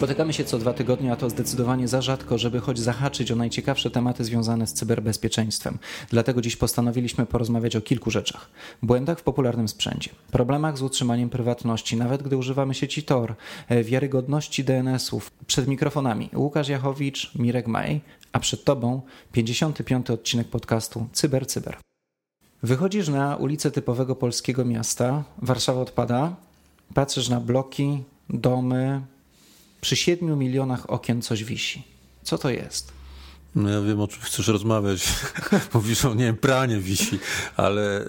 Spotykamy się co dwa tygodnie, a to zdecydowanie za rzadko, żeby choć zahaczyć o najciekawsze tematy związane z cyberbezpieczeństwem. Dlatego dziś postanowiliśmy porozmawiać o kilku rzeczach. Błędach w popularnym sprzęcie, problemach z utrzymaniem prywatności, nawet gdy używamy sieci Tor, e, wiarygodności DNS-ów. Przed mikrofonami Łukasz Jachowicz, Mirek Maj, a przed Tobą 55. odcinek podcastu Cyber Cyber. Wychodzisz na ulicę typowego polskiego miasta, Warszawa odpada, patrzysz na bloki, domy, przy 7 milionach okien coś wisi. Co to jest? No ja wiem, o czym chcesz rozmawiać. Mówisz o, nie wiem, pranie wisi, ale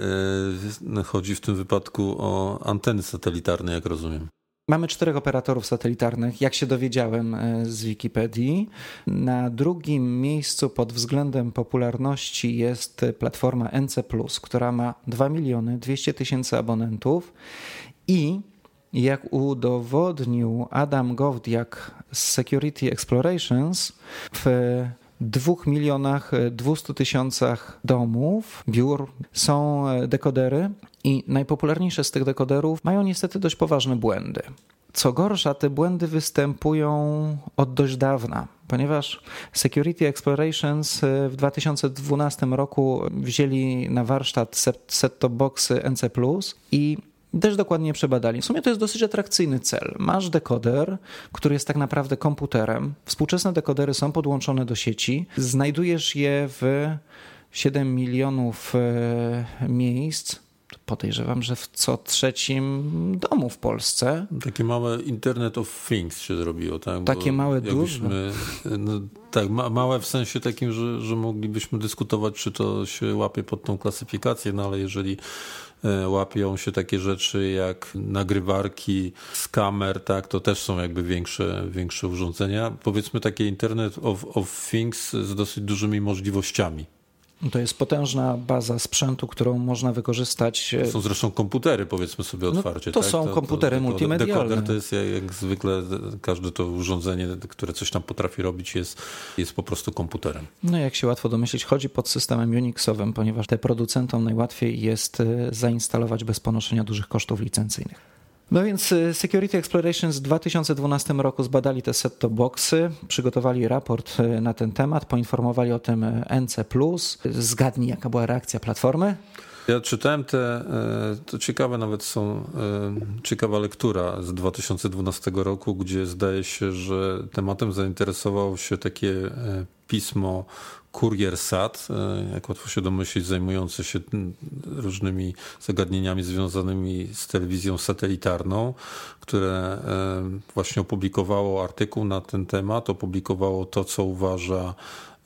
yy, chodzi w tym wypadku o anteny satelitarne, jak rozumiem. Mamy czterech operatorów satelitarnych, jak się dowiedziałem e, z Wikipedii. Na drugim miejscu pod względem popularności jest platforma NC, która ma 2 miliony 200 tysięcy abonentów i jak udowodnił Adam Gowdiak z Security Explorations, w dwóch milionach 200 tysiącach domów, biur są dekodery i najpopularniejsze z tych dekoderów mają niestety dość poważne błędy. Co gorsza, te błędy występują od dość dawna, ponieważ Security Explorations w 2012 roku wzięli na warsztat set-top boxy NC i też dokładnie przebadali. W sumie to jest dosyć atrakcyjny cel. Masz dekoder, który jest tak naprawdę komputerem. Współczesne dekodery są podłączone do sieci. Znajdujesz je w 7 milionów e, miejsc. Podejrzewam, że w co trzecim domu w Polsce. Takie małe Internet of Things się zrobiło, tak? Takie Bo małe, duże. No, tak, ma, małe w sensie takim, że, że moglibyśmy dyskutować, czy to się łapie pod tą klasyfikację, no ale jeżeli E, łapią się takie rzeczy jak nagrywarki z kamer, tak, to też są jakby większe, większe urządzenia. Powiedzmy takie Internet of, of Things z dosyć dużymi możliwościami. To jest potężna baza sprzętu, którą można wykorzystać. To są zresztą komputery, powiedzmy sobie no, otwarcie. to tak? są to, komputery to, multimedialne. Dekoder to jest jak, jak, zwykle każde to urządzenie, które coś tam potrafi robić, jest, jest po prostu komputerem. No jak się łatwo domyślić, chodzi pod systemem Unixowym, ponieważ te producentom najłatwiej jest e, zainstalować bez ponoszenia dużych kosztów licencyjnych. No więc y, Security Explorations w 2012 roku zbadali te set-top boxy, przygotowali raport y, na ten temat, poinformowali o tym y, NC+. Zgadnij, jaka była reakcja platformy? Ja czytałem te, to ciekawe nawet są, ciekawa lektura z 2012 roku, gdzie zdaje się, że tematem zainteresował się takie pismo Kurier Sat, e, jak łatwo się domyślić, zajmujący się różnymi zagadnieniami związanymi z telewizją satelitarną, które e, właśnie opublikowało artykuł na ten temat, opublikowało to, co uważa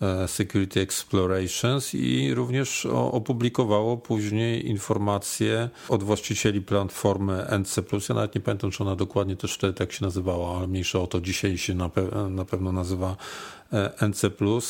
e, Security Explorations i również opublikowało później informacje od właścicieli platformy NC+. Ja nawet nie pamiętam, czy ona dokładnie też wtedy tak się nazywała, ale mniejsza o to. Dzisiaj się na, pe na pewno nazywa NC,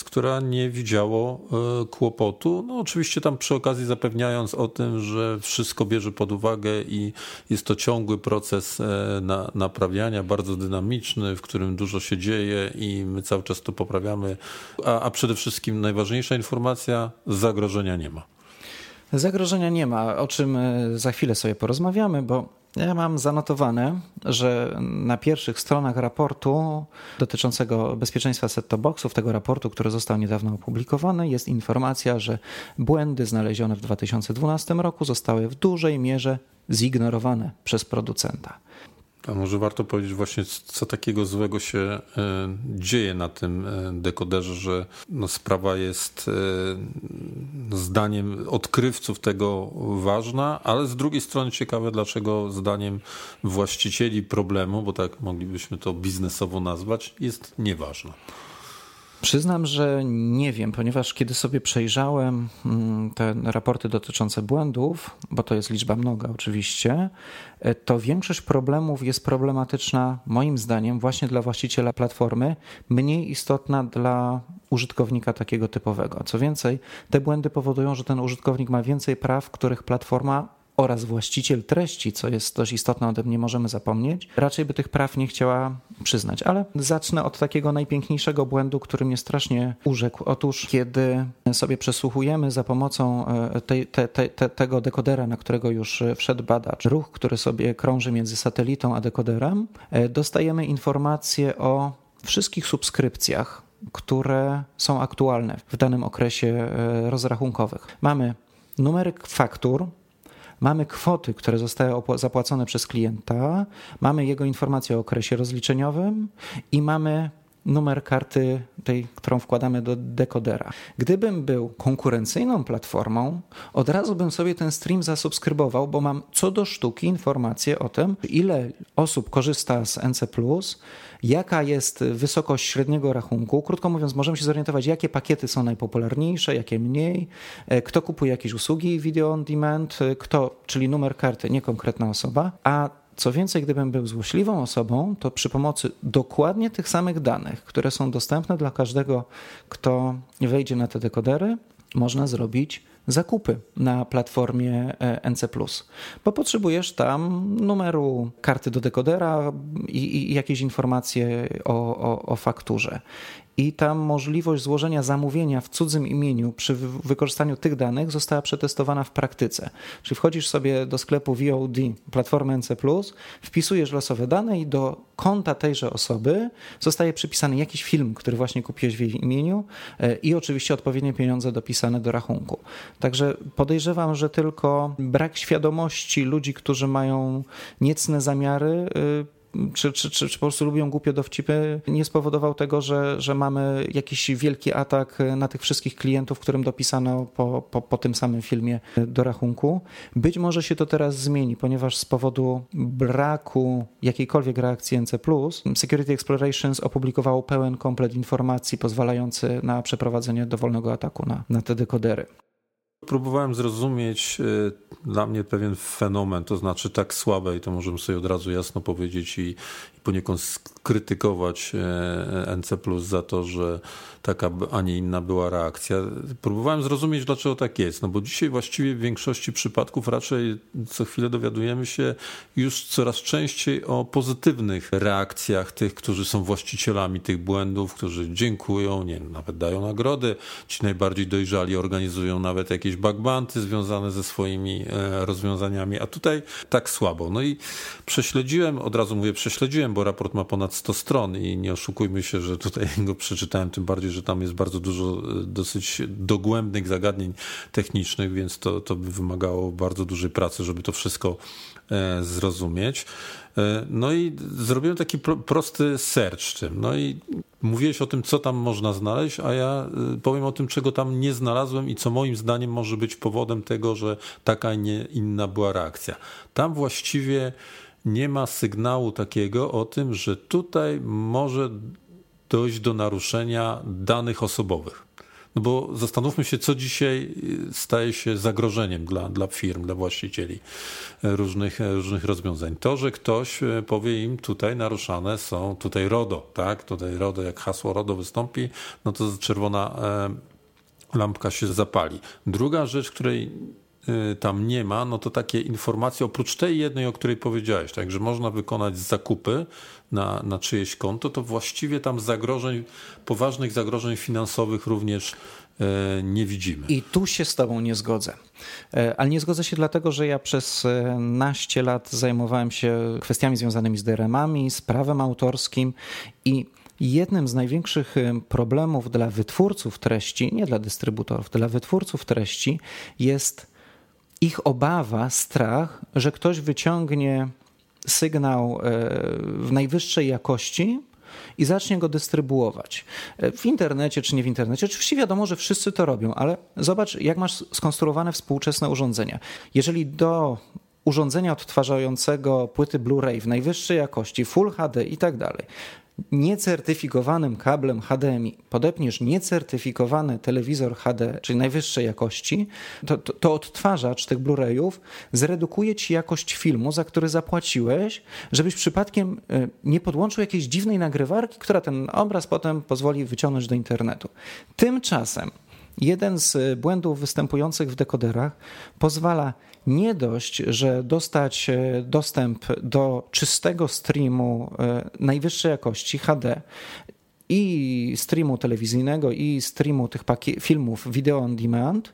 która nie widziało e, kłopotu. No oczywiście tam przy okazji zapewniając o tym, że wszystko bierze pod uwagę i jest to ciągły proces e, na, naprawiania, bardzo dynamiczny, w którym dużo się dzieje i my cały czas to poprawiamy. A, a przede wszystkim najważniejsza informacja: zagrożenia nie ma. Zagrożenia nie ma, o czym za chwilę sobie porozmawiamy, bo ja mam zanotowane, że na pierwszych stronach raportu dotyczącego bezpieczeństwa set-top boxów, tego raportu, który został niedawno opublikowany, jest informacja, że błędy znalezione w 2012 roku zostały w dużej mierze zignorowane przez producenta. A może warto powiedzieć właśnie, co takiego złego się e, dzieje na tym e, dekoderze, że no sprawa jest e, zdaniem odkrywców tego ważna, ale z drugiej strony ciekawe, dlaczego zdaniem właścicieli problemu, bo tak moglibyśmy to biznesowo nazwać, jest nieważna. Przyznam, że nie wiem, ponieważ kiedy sobie przejrzałem mm, te raporty dotyczące błędów, bo to jest liczba mnoga oczywiście, e, to większość problemów jest problematyczna moim zdaniem właśnie dla właściciela platformy, mniej istotna dla użytkownika takiego typowego. Co więcej, te błędy powodują, że ten użytkownik ma więcej praw, których platforma oraz właściciel treści, co jest dość istotne, o tym nie możemy zapomnieć, raczej by tych praw nie chciała przyznać. Ale zacznę od takiego najpiękniejszego błędu, który mnie strasznie urzekł. Otóż, kiedy sobie przesłuchujemy za pomocą e, te, te, te, tego dekodera, na którego już wszedł badacz, ruch, który sobie krąży między satelitą a dekoderem, e, dostajemy informacje o wszystkich subskrypcjach, które są aktualne w danym okresie e, rozrachunkowych. Mamy numery faktur, mamy kwoty, które zostały zapłacone przez klienta, mamy jego informację o okresie rozliczeniowym i mamy numer karty, tej, którą wkładamy do dekodera. Gdybym był konkurencyjną platformą, od razu bym sobie ten stream zasubskrybował, bo mam co do sztuki informacje o tym, ile osób korzysta z NC, jaka jest wysokość średniego rachunku. Krótko mówiąc, możemy się zorientować, jakie pakiety są najpopularniejsze, jakie mniej, e, kto kupuje jakieś usługi video on demand, e, kto, czyli numer karty, nie konkretna osoba, a co więcej, gdybym był złośliwą osobą, to przy pomocy dokładnie tych samych danych, które są dostępne dla każdego, kto wejdzie na te dekodery, można zrobić zakupy na platformie e, NC, bo potrzebujesz tam numeru karty do dekodera i, i jakieś informacje o, o, o fakturze i tam możliwość złożenia zamówienia w cudzym imieniu przy wykorzystaniu tych danych została przetestowana w praktyce. Czyli wchodzisz sobie do sklepu VOD platformy NC, wpisujesz losowe dane i do konta tejże osoby zostaje przypisany jakiś film, który właśnie kupiłeś w jej imieniu e, i oczywiście odpowiednie pieniądze dopisane do rachunku. Także podejrzewam, że tylko brak świadomości ludzi, którzy mają niecne zamiary, y, czy, czy, czy, czy po prostu lubią głupie dowcipy, nie spowodował tego, że, że mamy jakiś wielki atak na tych wszystkich klientów, którym dopisano po, po, po tym samym filmie do rachunku. Być może się to teraz zmieni, ponieważ z powodu braku jakiejkolwiek reakcji NC, Security Explorations opublikowało pełen komplet informacji pozwalający na przeprowadzenie dowolnego ataku na, na te dekodery. Próbowałem zrozumieć y, dla mnie pewien fenomen, to znaczy tak słabe, i to możemy sobie od razu jasno powiedzieć, i, poniekąd skrytykować e, NC za to, że taka, a nie inna była reakcja. Próbowałem zrozumieć, dlaczego tak jest. No bo dzisiaj właściwie w większości przypadków raczej co chwilę dowiadujemy się już coraz częściej o pozytywnych reakcjach tych, którzy są właścicielami tych błędów, którzy dziękują, nie nawet dają nagrody. Ci najbardziej dojrzali organizują nawet jakieś bugbanty związane ze swoimi e, rozwiązaniami, a tutaj tak słabo. No i prześledziłem, od razu mówię prześledziłem, bo raport ma ponad 100 stron i nie oszukujmy się, że tutaj go przeczytałem, tym bardziej, że tam jest bardzo dużo e, dosyć dogłębnych zagadnień technicznych, więc to, to by wymagało bardzo dużej pracy, żeby to wszystko e, zrozumieć. E, no i zrobiłem taki prosty search tym. No i mówiłeś o tym, co tam można znaleźć, a ja powiem o tym, czego tam nie znalazłem i co moim zdaniem może być powodem tego, że taka, nie inna była reakcja. Tam właściwie nie ma sygnału takiego o tym, że tutaj może dojść do naruszenia danych osobowych. No bo zastanówmy się, co dzisiaj staje się zagrożeniem dla, dla firm, dla właścicieli różnych, różnych rozwiązań. To, że ktoś powie im, tutaj naruszane są, tutaj RODO, tak? Tutaj RODO, jak hasło RODO wystąpi, no to czerwona e, lampka się zapali. Druga rzecz, której Y, tam nie ma, no to takie informacje, oprócz tej jednej, o której powiedziałeś, tak, że można wykonać zakupy na, na czyjeś konto, to właściwie tam zagrożeń, poważnych zagrożeń finansowych również y, nie widzimy. I tu się z Tobą nie zgodzę. Y, ale nie zgodzę się dlatego, że ja przez naście lat zajmowałem się kwestiami związanymi z DRM-ami, z prawem autorskim i jednym z największych problemów dla wytwórców treści, nie dla dystrybutorów, dla wytwórców treści jest ich obawa, strach, że ktoś wyciągnie sygnał e, w najwyższej jakości i zacznie go dystrybuować. E, w internecie czy nie w internecie. Oczywiście wiadomo, że wszyscy to robią, ale zobacz, jak masz skonstruowane współczesne urządzenia. Jeżeli do urządzenia odtwarzającego płyty Blu-ray w najwyższej jakości, Full HD i tak dalej, niecertyfikowanym kablem HDMI podepniesz niecertyfikowany telewizor HD, czyli najwyższej jakości, to, to, to odtwarzacz tych Blu-rayów zredukuje ci jakość filmu, za który zapłaciłeś, żebyś przypadkiem y, nie podłączył jakiejś dziwnej nagrywarki, która ten obraz potem pozwoli wyciągnąć do internetu. Tymczasem jeden z błędów występujących w dekoderach pozwala nie dość, że dostać e, dostęp do czystego streamu e, najwyższej jakości HD, i streamu telewizyjnego, i streamu tych filmów video on demand,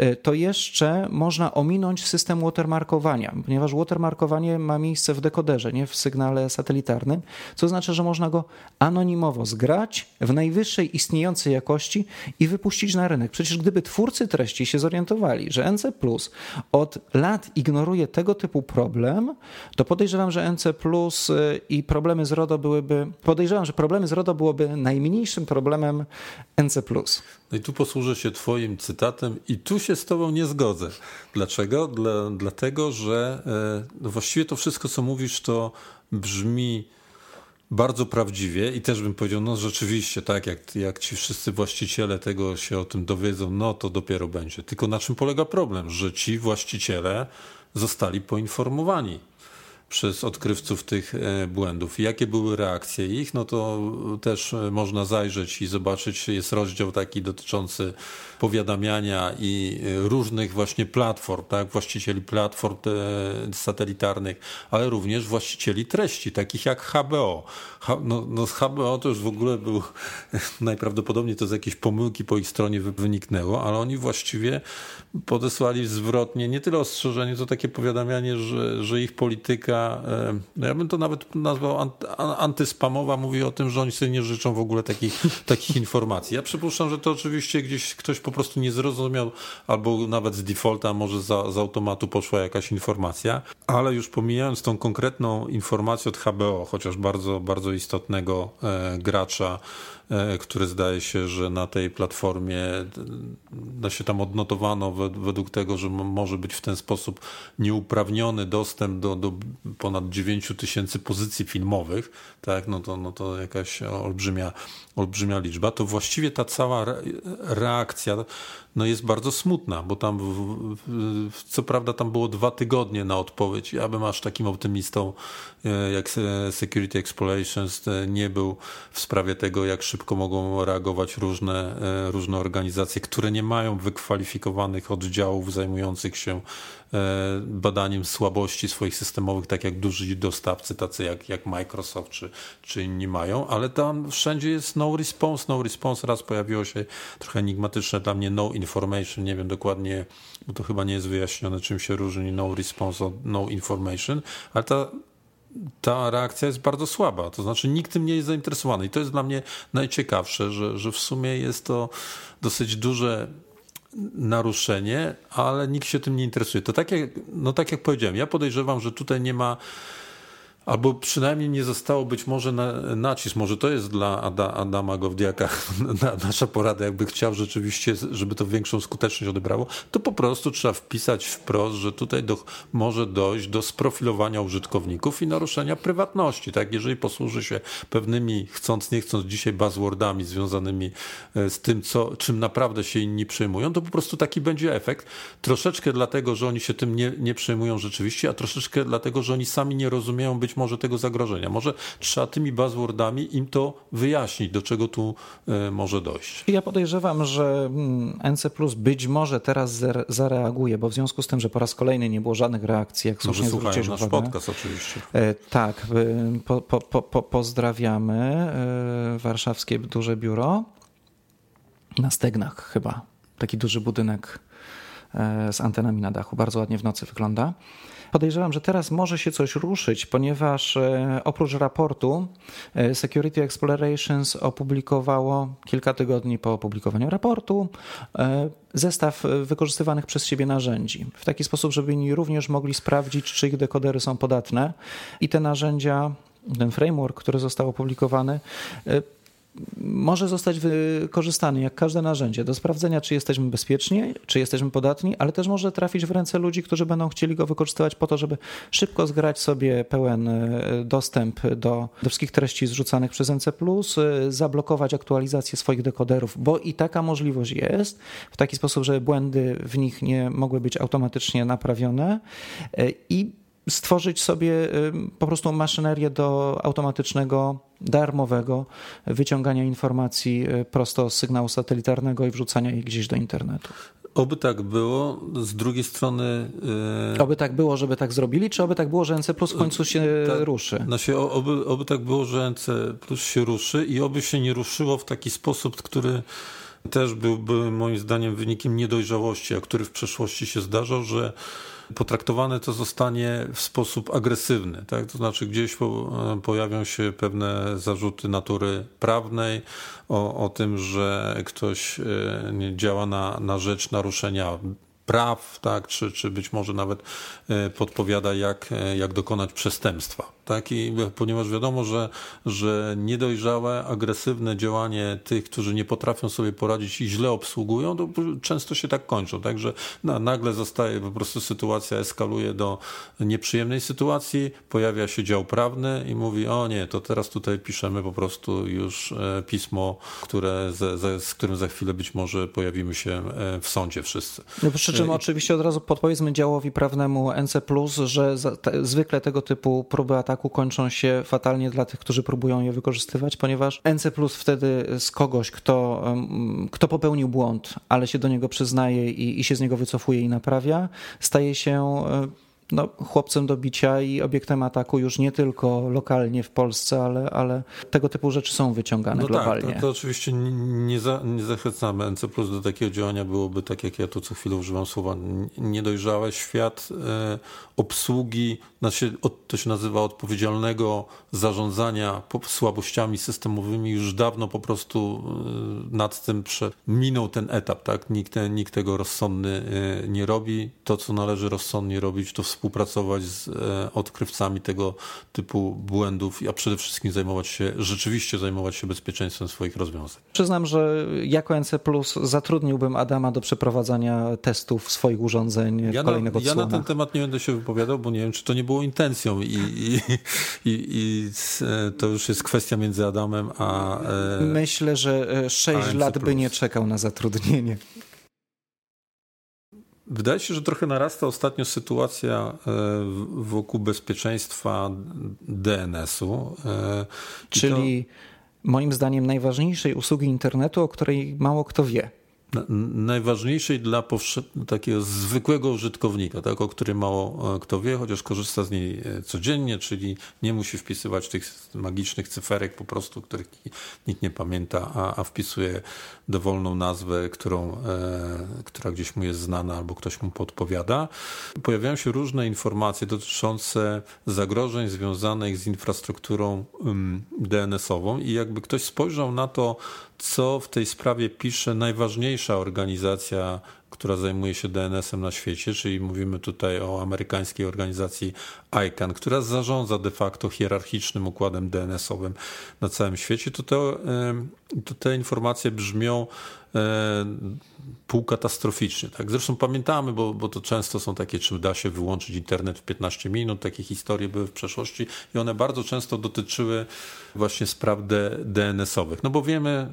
y, to jeszcze można ominąć system watermarkowania, ponieważ watermarkowanie ma miejsce w dekoderze, nie w sygnale satelitarnym, co znaczy, że można go anonimowo zgrać w najwyższej istniejącej jakości i wypuścić na rynek. Przecież gdyby twórcy treści się zorientowali, że NC Plus od lat ignoruje tego typu problem, to podejrzewam, że NC Plus y, i problemy z RODO byłyby, podejrzewam, że problemy z RODO byłoby najmniejszym problemem NC. No i tu posłużę się Twoim cytatem, i tu się z Tobą nie zgodzę. Dlaczego? Dla, dlatego, że e, no właściwie to wszystko, co mówisz, to brzmi bardzo prawdziwie i też bym powiedział, no rzeczywiście, tak, jak, jak ci wszyscy właściciele tego się o tym dowiedzą, no to dopiero będzie. Tylko na czym polega problem? Że ci właściciele zostali poinformowani przez odkrywców tych e, błędów. Jakie były reakcje ich? No to też e, można zajrzeć i zobaczyć. Jest rozdział taki dotyczący powiadamiania i e, różnych właśnie platform, tak? właścicieli platform satelitarnych, ale również właścicieli treści, takich jak HBO. No, no z HBO to już w ogóle był, najprawdopodobniej to z jakiejś pomyłki po ich stronie wyniknęło, ale oni właściwie podesłali zwrotnie nie tyle ostrzeżenie, to takie powiadamianie, że, że ich polityka, no ja bym to nawet nazwał antyspamowa, mówi o tym, że oni sobie nie życzą w ogóle takich, takich informacji. Ja przypuszczam, że to oczywiście gdzieś ktoś po prostu nie zrozumiał, albo nawet z defaulta, może za, z automatu poszła jakaś informacja, ale już pomijając tą konkretną informację od HBO, chociaż bardzo, bardzo istotnego e, gracza, E, który zdaje się, że na tej platformie no się tam odnotowano według tego, że może być w ten sposób nieuprawniony dostęp do, do ponad 9 tysięcy pozycji filmowych, tak, no to, no to jakaś olbrzymia, olbrzymia liczba, to właściwie ta cała reakcja no jest bardzo smutna, bo tam w, w, co prawda tam było dwa tygodnie na odpowiedź. Ja bym aż takim optymistą e, jak Security Explorations e, nie był w sprawie tego, jak szybko mogą reagować różne, e, różne organizacje, które nie mają wykwalifikowanych oddziałów zajmujących się badaniem słabości swoich systemowych, tak jak duży dostawcy, tacy jak, jak Microsoft czy, czy inni mają, ale tam wszędzie jest no response, no response. Raz pojawiło się trochę enigmatyczne dla mnie no information, nie wiem dokładnie, bo to chyba nie jest wyjaśnione, czym się różni no response od no information, ale ta ta reakcja jest bardzo słaba. To znaczy, nikt tym nie jest zainteresowany. I to jest dla mnie najciekawsze, że, że w sumie jest to dosyć duże naruszenie, ale nikt się tym nie interesuje. To tak jak, no tak jak powiedziałem, ja podejrzewam, że tutaj nie ma Albo przynajmniej nie zostało być może na, nacisk, może to jest dla Ada, Adama Gowdiaka na, nasza porada, jakby chciał rzeczywiście, żeby to większą skuteczność odebrało, to po prostu trzeba wpisać wprost, że tutaj do, może dojść do sprofilowania użytkowników i naruszenia prywatności. Tak? Jeżeli posłuży się pewnymi, chcąc nie chcąc dzisiaj buzzwordami związanymi e, z tym, co, czym naprawdę się inni przejmują, to po prostu taki będzie efekt. Troszeczkę dlatego, że oni się tym nie, nie przejmują rzeczywiście, a troszeczkę dlatego, że oni sami nie rozumieją być może tego zagrożenia. Może trzeba tymi buzzwordami im to wyjaśnić, do czego tu e, może dojść. Ja podejrzewam, że mm, NC Plus być może teraz zareaguje, bo w związku z tym, że po raz kolejny nie było żadnych reakcji, jak słusznie Może słuchają nasz uwagę. podcast oczywiście. E, tak, po, po, po, pozdrawiamy e, warszawskie duże biuro na Stegnach chyba. Taki duży budynek z antenami na dachu. Bardzo ładnie w nocy wygląda. Podejrzewam, że teraz może się coś ruszyć, ponieważ e, oprócz raportu e, Security Explorations opublikowało kilka tygodni po opublikowaniu raportu e, zestaw wykorzystywanych przez siebie narzędzi. W taki sposób, żeby oni również mogli sprawdzić, czy ich dekodery są podatne i te narzędzia ten framework, który został opublikowany, może zostać wykorzystany jak każde narzędzie do sprawdzenia, czy jesteśmy bezpieczni, czy jesteśmy podatni, ale też może trafić w ręce ludzi, którzy będą chcieli go wykorzystywać po to, żeby szybko zgrać sobie pełen e, dostęp do, do wszystkich treści zrzucanych przez NC, e, zablokować aktualizację swoich dekoderów, bo i taka możliwość jest, w taki sposób, żeby błędy w nich nie mogły być automatycznie naprawione e, i stworzyć sobie po prostu maszynerię do automatycznego, darmowego wyciągania informacji prosto z sygnału satelitarnego i wrzucania ich gdzieś do internetu. Oby tak było. Z drugiej strony. Yy... Oby tak było, żeby tak zrobili, czy oby tak było, że NC Plus w końcu się tak, ruszy? Znaczy, oby, oby tak było, że NC Plus się ruszy i oby się nie ruszyło w taki sposób, który też byłby moim zdaniem wynikiem niedojrzałości, a który w przeszłości się zdarzał, że potraktowane to zostanie w sposób agresywny. Tak? To znaczy, gdzieś po, pojawią się pewne zarzuty natury prawnej o, o tym, że ktoś e, działa na, na rzecz naruszenia praw, tak? czy, czy być może nawet e, podpowiada, jak, e, jak dokonać przestępstwa. Tak? I ponieważ wiadomo, że, że niedojrzałe, agresywne działanie tych, którzy nie potrafią sobie poradzić i źle obsługują, to często się tak kończą. Także nagle zostaje po prostu sytuacja, eskaluje do nieprzyjemnej sytuacji, pojawia się dział prawny i mówi: O nie, to teraz tutaj piszemy po prostu już e, pismo, które, z, z którym za chwilę być może pojawimy się e, w sądzie wszyscy. No, przy czym I... oczywiście od razu podpowiedzmy działowi prawnemu NC, że za, te, zwykle tego typu próby ataku ataku kończą się fatalnie dla tych, którzy próbują je wykorzystywać, ponieważ NC Plus wtedy z kogoś, kto, kto popełnił błąd, ale się do niego przyznaje i, i się z niego wycofuje i naprawia, staje się no, chłopcem do bicia i obiektem ataku już nie tylko lokalnie w Polsce, ale, ale tego typu rzeczy są wyciągane no globalnie. Tak, to, to oczywiście nie, za, nie zachęcamy NC Plus do takiego działania byłoby, tak jak ja tu co chwilę używam słowa, niedojrzałe. Świat e, obsługi, znaczy, to się nazywa odpowiedzialnego zarządzania słabościami systemowymi już dawno po prostu e, nad tym prze, minął ten etap. Tak? Nikt, nikt tego rozsądny e, nie robi. To, co należy rozsądnie robić, to współpracować z e, odkrywcami tego typu błędów, a przede wszystkim zajmować się, rzeczywiście zajmować się bezpieczeństwem swoich rozwiązań. Przyznam, że jako NC Plus zatrudniłbym Adama do przeprowadzania testów swoich urządzeń ja kolejnego na, Ja na ten temat nie będę się wypowiadał, bo nie wiem, czy to nie było intencją i, i, i, i e, to już jest kwestia między Adamem a. E, Myślę, że 6 lat by nie czekał na zatrudnienie. Wydaje się, że trochę narasta ostatnio sytuacja e, wokół bezpieczeństwa DNS-u. E, Czyli to... moim zdaniem najważniejszej usługi internetu, o której mało kto wie najważniejszej dla takiego zwykłego użytkownika, tak, o którym mało e, kto wie, chociaż korzysta z niej e, codziennie, czyli nie musi wpisywać tych magicznych cyferek po prostu, których nikt nie pamięta, a, a wpisuje dowolną nazwę, którą, e, która gdzieś mu jest znana albo ktoś mu podpowiada. Pojawiają się różne informacje dotyczące zagrożeń związanych z infrastrukturą DNS-ową i jakby ktoś spojrzał na to, co w tej sprawie pisze najważniejsza organizacja, która zajmuje się DNS-em na świecie, czyli mówimy tutaj o amerykańskiej organizacji ICANN, która zarządza de facto hierarchicznym układem DNS-owym na całym świecie, to te, to te informacje brzmią półkatastroficznie. Tak? Zresztą pamiętamy, bo, bo to często są takie, czy da się wyłączyć internet w 15 minut, takie historie były w przeszłości i one bardzo często dotyczyły właśnie spraw DNS-owych. No bo wiemy,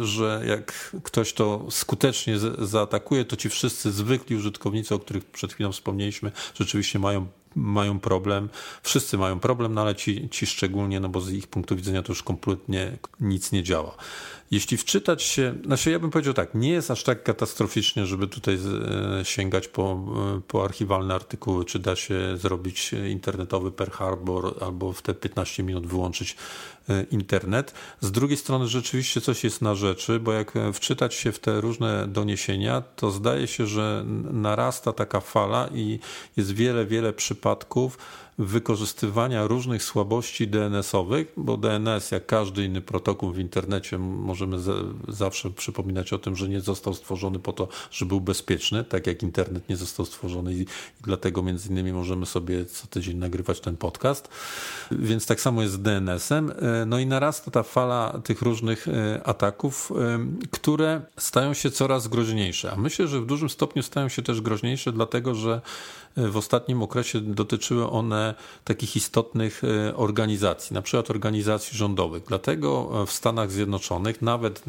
że jak ktoś to skutecznie zaatakuje, to ci wszyscy zwykli użytkownicy, o których przed chwilą wspomnieliśmy, rzeczywiście mają mają problem, wszyscy mają problem, no ale ci, ci szczególnie, no bo z ich punktu widzenia to już kompletnie nic nie działa. Jeśli wczytać się, znaczy ja bym powiedział tak, nie jest aż tak katastroficznie, żeby tutaj e, sięgać po, e, po archiwalne artykuły, czy da się zrobić internetowy per harbor albo w te 15 minut wyłączyć internet. Z drugiej strony rzeczywiście coś jest na rzeczy, bo jak wczytać się w te różne doniesienia, to zdaje się, że narasta taka fala i jest wiele, wiele przypadków, wykorzystywania różnych słabości DNS-owych, bo DNS, jak każdy inny protokół w internecie, możemy zawsze przypominać o tym, że nie został stworzony po to, żeby był bezpieczny, tak jak internet nie został stworzony i, dlatego między innymi możemy sobie co tydzień nagrywać ten podcast. Więc tak samo jest z DNS-em. E, no i narasta ta fala tych różnych e, ataków, e, które stają się coraz groźniejsze. A myślę, że w dużym stopniu stają się też groźniejsze, dlatego że w ostatnim okresie dotyczyły one takich istotnych organizacji, na przykład organizacji rządowych. Dlatego w Stanach Zjednoczonych nawet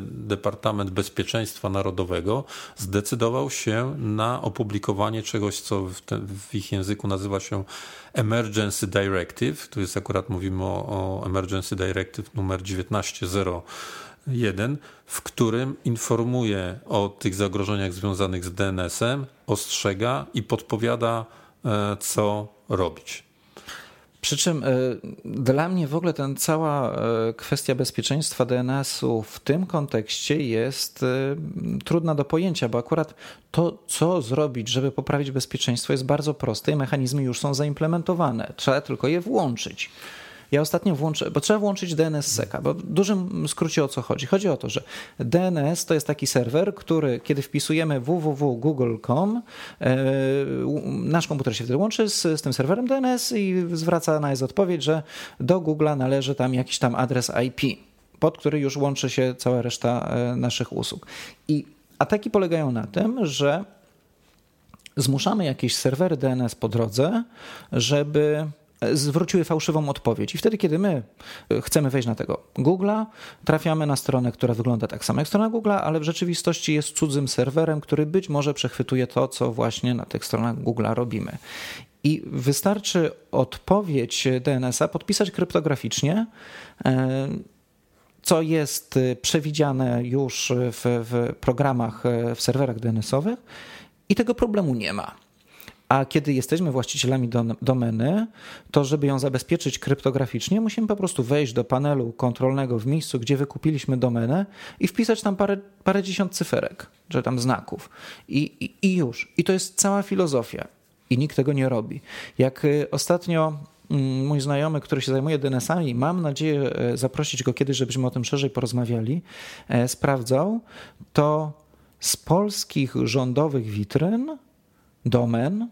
Departament Bezpieczeństwa Narodowego zdecydował się na opublikowanie czegoś, co w, te, w ich języku nazywa się Emergency Directive. Tu jest akurat mówimy o, o Emergency Directive numer 1901, w którym informuje o tych zagrożeniach związanych z DNS-em, ostrzega i podpowiada, e, co robić. Przy czym e, dla mnie w ogóle ten cała e, kwestia bezpieczeństwa DNS-u w tym kontekście jest e, trudna do pojęcia, bo akurat to, co zrobić, żeby poprawić bezpieczeństwo, jest bardzo proste i mechanizmy już są zaimplementowane. Trzeba tylko je włączyć. Ja ostatnio włączę, bo trzeba włączyć DNS-seka, bo w dużym skrócie o co chodzi? Chodzi o to, że DNS to jest taki serwer, który kiedy wpisujemy www.google.com, e, nasz komputer się wtedy łączy z, z tym serwerem DNS i zwraca na jest odpowiedź, że do Google'a należy tam jakiś tam adres IP, pod który już łączy się cała reszta e, naszych usług. I ataki polegają na tym, że zmuszamy jakieś serwery DNS po drodze, żeby zwróciły fałszywą odpowiedź. I wtedy, kiedy my e, chcemy wejść na tego Google'a, trafiamy na stronę, która wygląda tak samo jak strona Google'a, ale w rzeczywistości jest cudzym serwerem, który być może przechwytuje to, co właśnie na tych stronach Google'a robimy. I wystarczy odpowiedź DNS-a podpisać kryptograficznie, e, co jest e, przewidziane już w, w programach, w serwerach DNS-owych, i tego problemu nie ma. A kiedy jesteśmy właścicielami domeny, to żeby ją zabezpieczyć kryptograficznie, musimy po prostu wejść do panelu kontrolnego w miejscu, gdzie wykupiliśmy domenę i wpisać tam parę, parę dziesiąt cyferek, czy tam znaków. I, i, I już. I to jest cała filozofia. I nikt tego nie robi. Jak y, ostatnio mm, mój znajomy, który się zajmuje DNS-ami, mam nadzieję e, zaprosić go kiedyś, żebyśmy o tym szerzej porozmawiali, e, sprawdzał, to z polskich rządowych witryn domen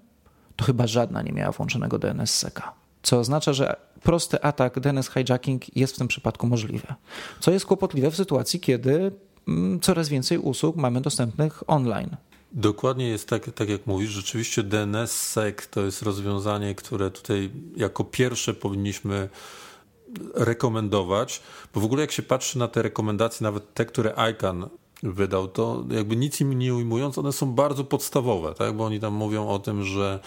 to chyba żadna nie miała włączonego DNS-seka. Co oznacza, że prosty atak DNS hijacking jest w tym przypadku możliwy. Co jest kłopotliwe w sytuacji, kiedy mm, coraz więcej usług mamy dostępnych online. Dokładnie jest tak, tak jak mówisz. Rzeczywiście DNS-sec to jest rozwiązanie, które tutaj jako pierwsze powinniśmy rekomendować, bo w ogóle jak się patrzy na te rekomendacje, nawet te, które ICANN wydał, to jakby nic im nie ujmując, one są bardzo podstawowe, tak? bo oni tam mówią o tym, że,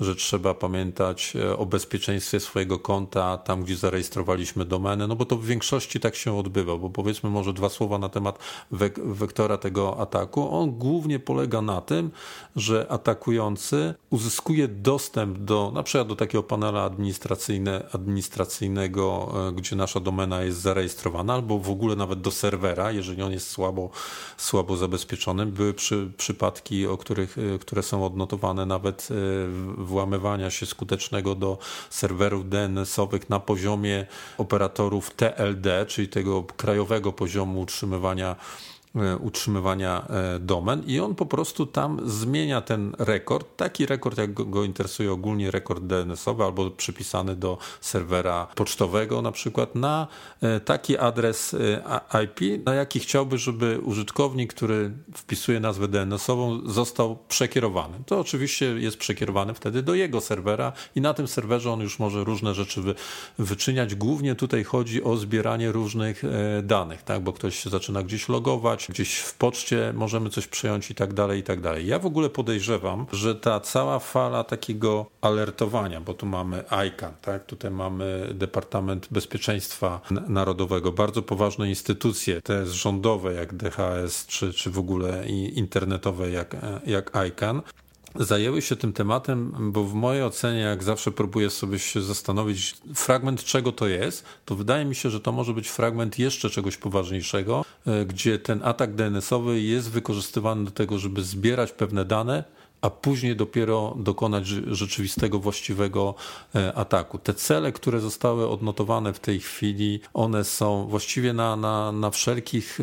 że trzeba pamiętać e, o bezpieczeństwie swojego konta tam, gdzie zarejestrowaliśmy domenę, no bo to w większości tak się odbywa, bo powiedzmy może dwa słowa na temat wek wektora tego ataku. On głównie polega na tym, że atakujący uzyskuje dostęp do, na przykład do takiego panela administracyjne, administracyjnego, e, gdzie nasza domena jest zarejestrowana, albo w ogóle nawet do serwera, jeżeli on jest słabo słabo zabezpieczone. Były przy, przypadki, o których, y, które są odnotowane nawet y, włamywania się skutecznego do serwerów DNS-owych na poziomie operatorów TLD, czyli tego krajowego poziomu utrzymywania E, utrzymywania e, domen i on po prostu tam zmienia ten rekord, taki rekord jak go interesuje ogólnie rekord DNS-owy albo przypisany do serwera pocztowego na przykład na e, taki adres IP, na jaki chciałby, żeby użytkownik, który wpisuje nazwę DNS-ową został przekierowany. To oczywiście jest przekierowany wtedy do jego serwera i na tym serwerze on już może różne rzeczy wy, wyczyniać. Głównie tutaj chodzi o zbieranie różnych danych, tak? bo ktoś się zaczyna gdzieś logować, gdzieś w poczcie możemy coś przejąć i tak dalej, i tak dalej. Ja w ogóle podejrzewam, że ta cała fala takiego alertowania, bo tu mamy ICAN, tak? tutaj mamy Departament Bezpieczeństwa Narodowego, bardzo poważne instytucje, te rządowe jak DHS, czy, czy w ogóle internetowe jak, jak ICAN, zajęły się tym tematem, bo w mojej ocenie, jak zawsze próbuję sobie się zastanowić, fragment czego to jest, to wydaje mi się, że to może być fragment jeszcze czegoś poważniejszego, e, gdzie ten atak DNS-owy jest wykorzystywany do tego, żeby zbierać pewne dane, a później dopiero dokonać rzeczywistego, właściwego e, ataku. Te cele, które zostały odnotowane w tej chwili, one są właściwie na, na, na wszelkich,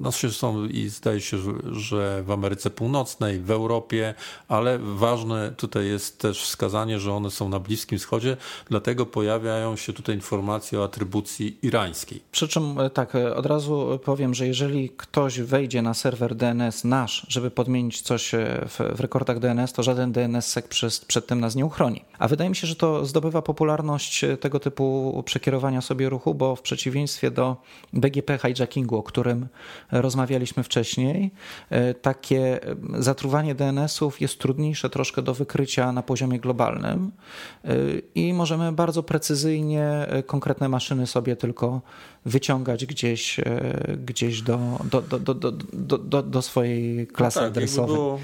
znaczy są i zdaje się, że w Ameryce Północnej, w Europie, ale ważne tutaj jest też wskazanie, że one są na Bliskim Wschodzie, dlatego pojawiają się tutaj informacje o atrybucji irańskiej. Przy czym e, tak, od razu powiem, że jeżeli ktoś wejdzie na serwer DNS nasz, żeby podmienić coś w, w rekordach DNS, to żaden DNSSEC przed, przed tym nas nie uchroni. A wydaje mi się, że to zdobywa popularność tego typu przekierowania sobie ruchu, bo w przeciwieństwie do BGP hijackingu, o którym rozmawialiśmy wcześniej, e, takie zatruwanie DNS-ów jest trudniejsze troszkę do wykrycia na poziomie globalnym e, i możemy bardzo precyzyjnie e, konkretne maszyny sobie tylko wyciągać gdzieś, gdzieś do, do, do, do, do, do, do swojej klasy no tak, adresowej. Jakby było,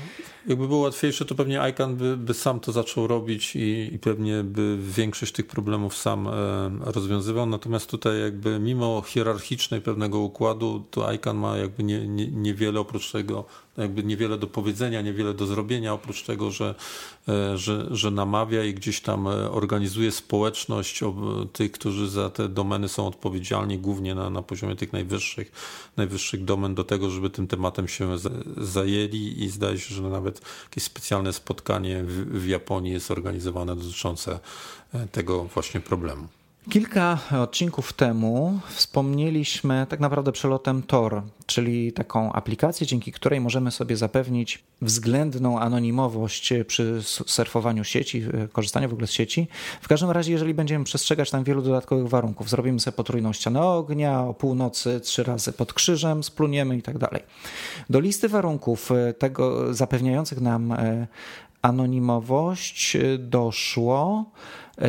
jakby było łatwiejsze, to pewnie ICANN by, by sam to zaczął robić i, i, pewnie by większość tych problemów sam e, rozwiązywał. Natomiast tutaj jakby mimo hierarchicznej pewnego układu, to ICANN ma jakby nie, nie, niewiele oprócz tego jakby niewiele do powiedzenia, niewiele do zrobienia, oprócz tego, że, e, że, że namawia i gdzieś tam e, organizuje społeczność tych, którzy za te domeny są odpowiedzialni, głównie na, na poziomie tych najwyższych, najwyższych domen, do tego, żeby tym tematem się zajęli i zdaje się, że nawet jakieś specjalne spotkanie w, w Japonii jest organizowane dotyczące e, tego właśnie problemu. Kilka odcinków temu wspomnieliśmy tak naprawdę przelotem Tor, czyli taką aplikację, dzięki której możemy sobie zapewnić względną anonimowość przy surfowaniu sieci, korzystaniu w ogóle z sieci. W każdym razie, jeżeli będziemy przestrzegać tam wielu dodatkowych warunków, zrobimy sobie potrójną ścianę ognia, o północy trzy razy pod krzyżem, spluniemy i tak dalej. Do listy warunków tego zapewniających nam e, anonimowość doszło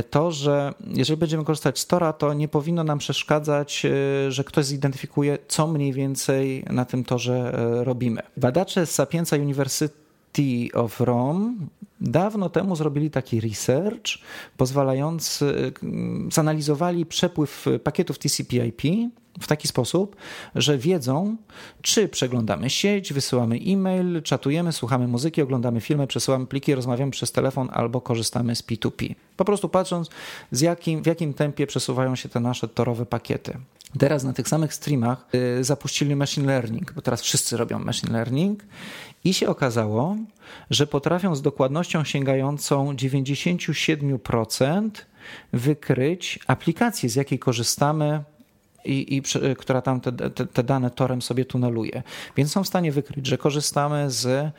to, że jeżeli będziemy korzystać z Tora, to nie powinno nam przeszkadzać, e, że ktoś zidentyfikuje, co mniej więcej na tym torze e, robimy. Badacze z Sapienza University of Rome dawno temu zrobili taki research pozwalający, e, zanalizowali przepływ pakietów TCP/IP w taki sposób, że wiedzą, czy przeglądamy sieć, wysyłamy e-mail, czatujemy, słuchamy muzyki, oglądamy filmy, przesyłamy pliki, rozmawiamy przez telefon albo korzystamy z P2P. Po prostu patrząc, z jakim, w jakim tempie przesuwają się te nasze torowe pakiety. Teraz na tych samych streamach y, zapuścili machine learning, bo teraz wszyscy robią machine learning i się okazało, że potrafią z dokładnością sięgającą 97% wykryć aplikację, z jakiej korzystamy i, i która tam te, te, te, dane torem sobie tuneluje. Więc są w stanie wykryć, że korzystamy z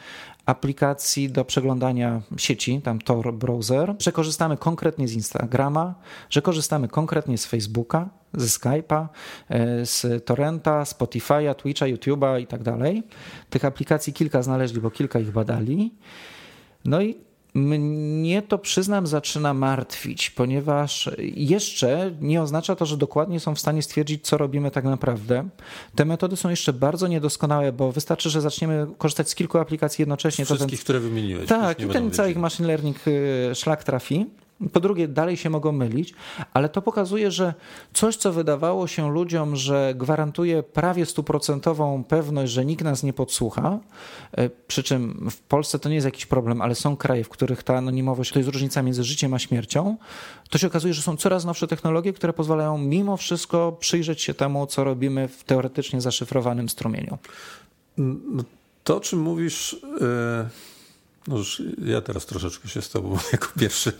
aplikacji do przeglądania sieci, tam Tor browser, że korzystamy konkretnie z Instagrama, że korzystamy konkretnie z Facebooka, ze Skype'a, e, z Torrenta, Spotify'a, Twitcha, YouTube'a i tak dalej. Tych aplikacji kilka znaleźli, bo kilka ich badali. No i mnie to przyznam zaczyna martwić, ponieważ jeszcze nie oznacza to, że dokładnie są w stanie stwierdzić, co robimy tak naprawdę. Te metody są jeszcze bardzo niedoskonałe, bo wystarczy, że zaczniemy korzystać z kilku aplikacji jednocześnie. Wszystkich, ten... które wymieniłeś. Tak, i ten cały machine learning y, szlak trafi. Po drugie, dalej się mogą mylić, ale to pokazuje, że coś, co wydawało się ludziom, że gwarantuje prawie stuprocentową pewność, że nikt nas nie podsłucha, e, przy czym w Polsce to nie jest jakiś problem, ale są kraje, w których ta anonimowość to jest różnica między życiem a śmiercią, to się okazuje, że są coraz nowsze technologie, które pozwalają mimo wszystko przyjrzeć się temu, co robimy w teoretycznie zaszyfrowanym strumieniu. No, to, o czym mówisz. Yy no już ja teraz troszeczkę się z tobą jako pierwszy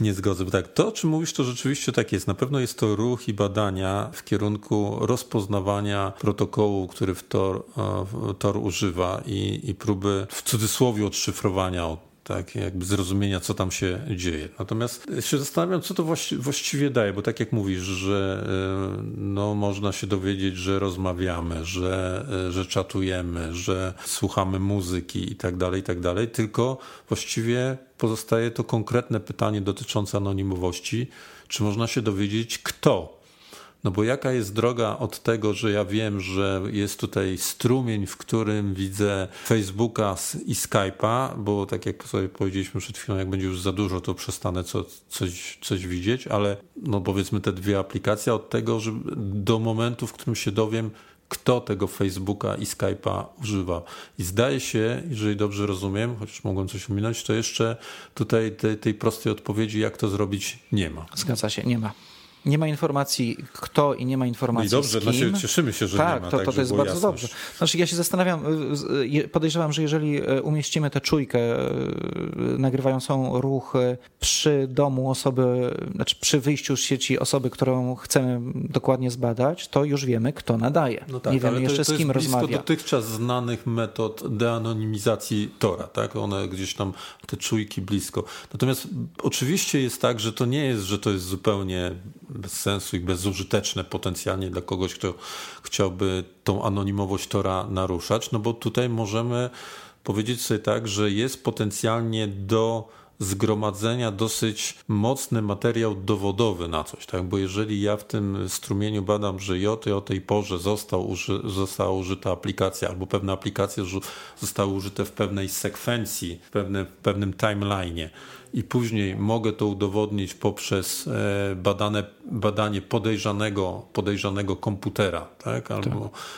nie zgodzę. Bo tak, to o czym mówisz, to rzeczywiście tak jest. Na pewno jest to ruch i badania w kierunku rozpoznawania protokołu, który w Tor, e, Tor używa i, i próby w cudzysłowie odszyfrowania tak, jakby zrozumienia, co tam się dzieje. Natomiast się zastanawiam, co to właściwie daje, bo tak jak mówisz, że e, no, można się dowiedzieć, że rozmawiamy, że, e, że czatujemy, że słuchamy muzyki i tak dalej, i tak dalej, tylko właściwie pozostaje to konkretne pytanie dotyczące anonimowości, czy można się dowiedzieć, kto no bo jaka jest droga od tego, że ja wiem, że jest tutaj strumień, w którym widzę Facebooka i Skype'a, bo tak jak sobie powiedzieliśmy przed chwilą, jak będzie już za dużo, to przestanę co, coś, coś widzieć, ale no powiedzmy te dwie aplikacje od tego, że do momentu, w którym się dowiem, kto tego Facebooka i Skype'a używa. I zdaje się, jeżeli dobrze rozumiem, chociaż mogłem coś ominąć, to jeszcze tutaj tej, tej prostej odpowiedzi, jak to zrobić, nie ma. Zgadza się, nie ma. Nie ma informacji kto i nie ma informacji no i dobrze, z kim. Znaczy, cieszymy się, że tak, nie ma. To, to, to jest bardzo jasność. dobrze. Znaczy ja się zastanawiam, podejrzewam, że jeżeli umieścimy tę czujkę nagrywającą ruch przy domu osoby, znaczy przy wyjściu z sieci osoby, którą chcemy dokładnie zbadać, to już wiemy, kto nadaje. No tak, nie wiemy jeszcze to, to z kim rozmawia. dotychczas znanych metod deanonimizacji Tora, tak? One gdzieś tam, te czujki blisko. Natomiast oczywiście jest tak, że to nie jest, że to jest zupełnie bez sensu i bezużyteczne potencjalnie dla kogoś, kto chciałby tą anonimowość Tora naruszać, no bo tutaj możemy powiedzieć sobie tak, że jest potencjalnie do zgromadzenia dosyć mocny materiał dowodowy na coś, tak? Bo jeżeli ja w tym strumieniu badam, że J o tej porze został uży, została użyta aplikacja, albo pewne aplikacje zostały użyte w pewnej sekwencji, w, pewne, w pewnym timeline'ie, i później mogę to udowodnić poprzez e, badane, badanie podejrzanego, podejrzanego komputera, tak? Albo, tak.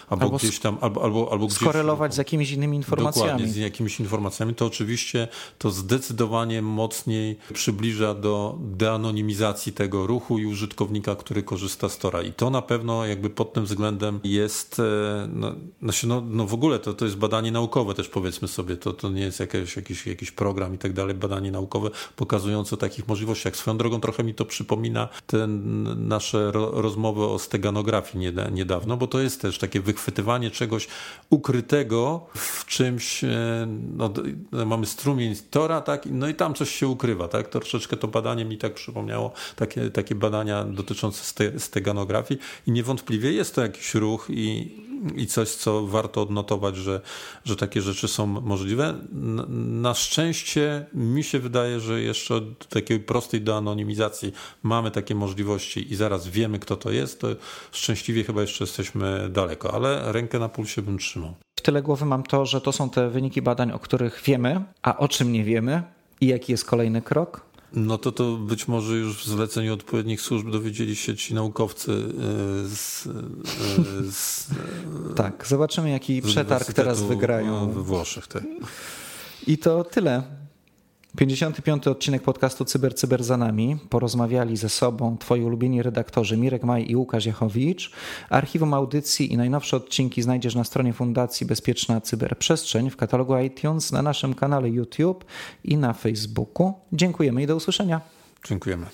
albo, albo gdzieś tam, albo, albo, albo skorelować gdzieś, z jakimiś innymi informacjami. Dokładnie, z jakimiś informacjami, to oczywiście to zdecydowanie mocniej przybliża do deanonimizacji tego ruchu i użytkownika, który korzysta z Tora. I to na pewno jakby pod tym względem jest, e, no, znaczy no, no w ogóle to, to jest badanie naukowe też powiedzmy sobie, to, to nie jest jakiś, jakiś, jakiś program i tak dalej, badanie naukowe, pokazujące o takich możliwościach. Swoją drogą trochę mi to przypomina te nasze ro rozmowy o steganografii niedawno, bo to jest też takie wychwytywanie czegoś ukrytego w czymś, e, no, mamy strumień tora, tak, no i tam coś się ukrywa, tak, troszeczkę to badanie mi tak przypomniało, takie, takie badania dotyczące ste steganografii i niewątpliwie jest to jakiś ruch i, i coś, co warto odnotować, że, że takie rzeczy są możliwe. Na szczęście mi się wydaje, że jeszcze od takiej prostej do anonimizacji mamy takie możliwości i zaraz wiemy, kto to jest, to szczęśliwie chyba jeszcze jesteśmy daleko, ale rękę na pulsie bym trzymał. W tyle głowy mam to, że to są te wyniki badań, o których wiemy, a o czym nie wiemy i jaki jest kolejny krok. No to to być może już w zleceniu odpowiednich służb dowiedzieli się ci naukowcy e, z, e, z Tak, zobaczymy jaki przetarg teraz wygrają. We Włoszech, tak. I to tyle. 55. odcinek podcastu Cyber Cyber za nami. Porozmawiali ze sobą twoi ulubieni redaktorzy Mirek Maj i Łukasz Jachowicz. Archiwum audycji i najnowsze odcinki znajdziesz na stronie Fundacji Bezpieczna Cyberprzestrzeń w katalogu iTunes, na naszym kanale YouTube i na Facebooku. Dziękujemy i do usłyszenia. Dziękujemy.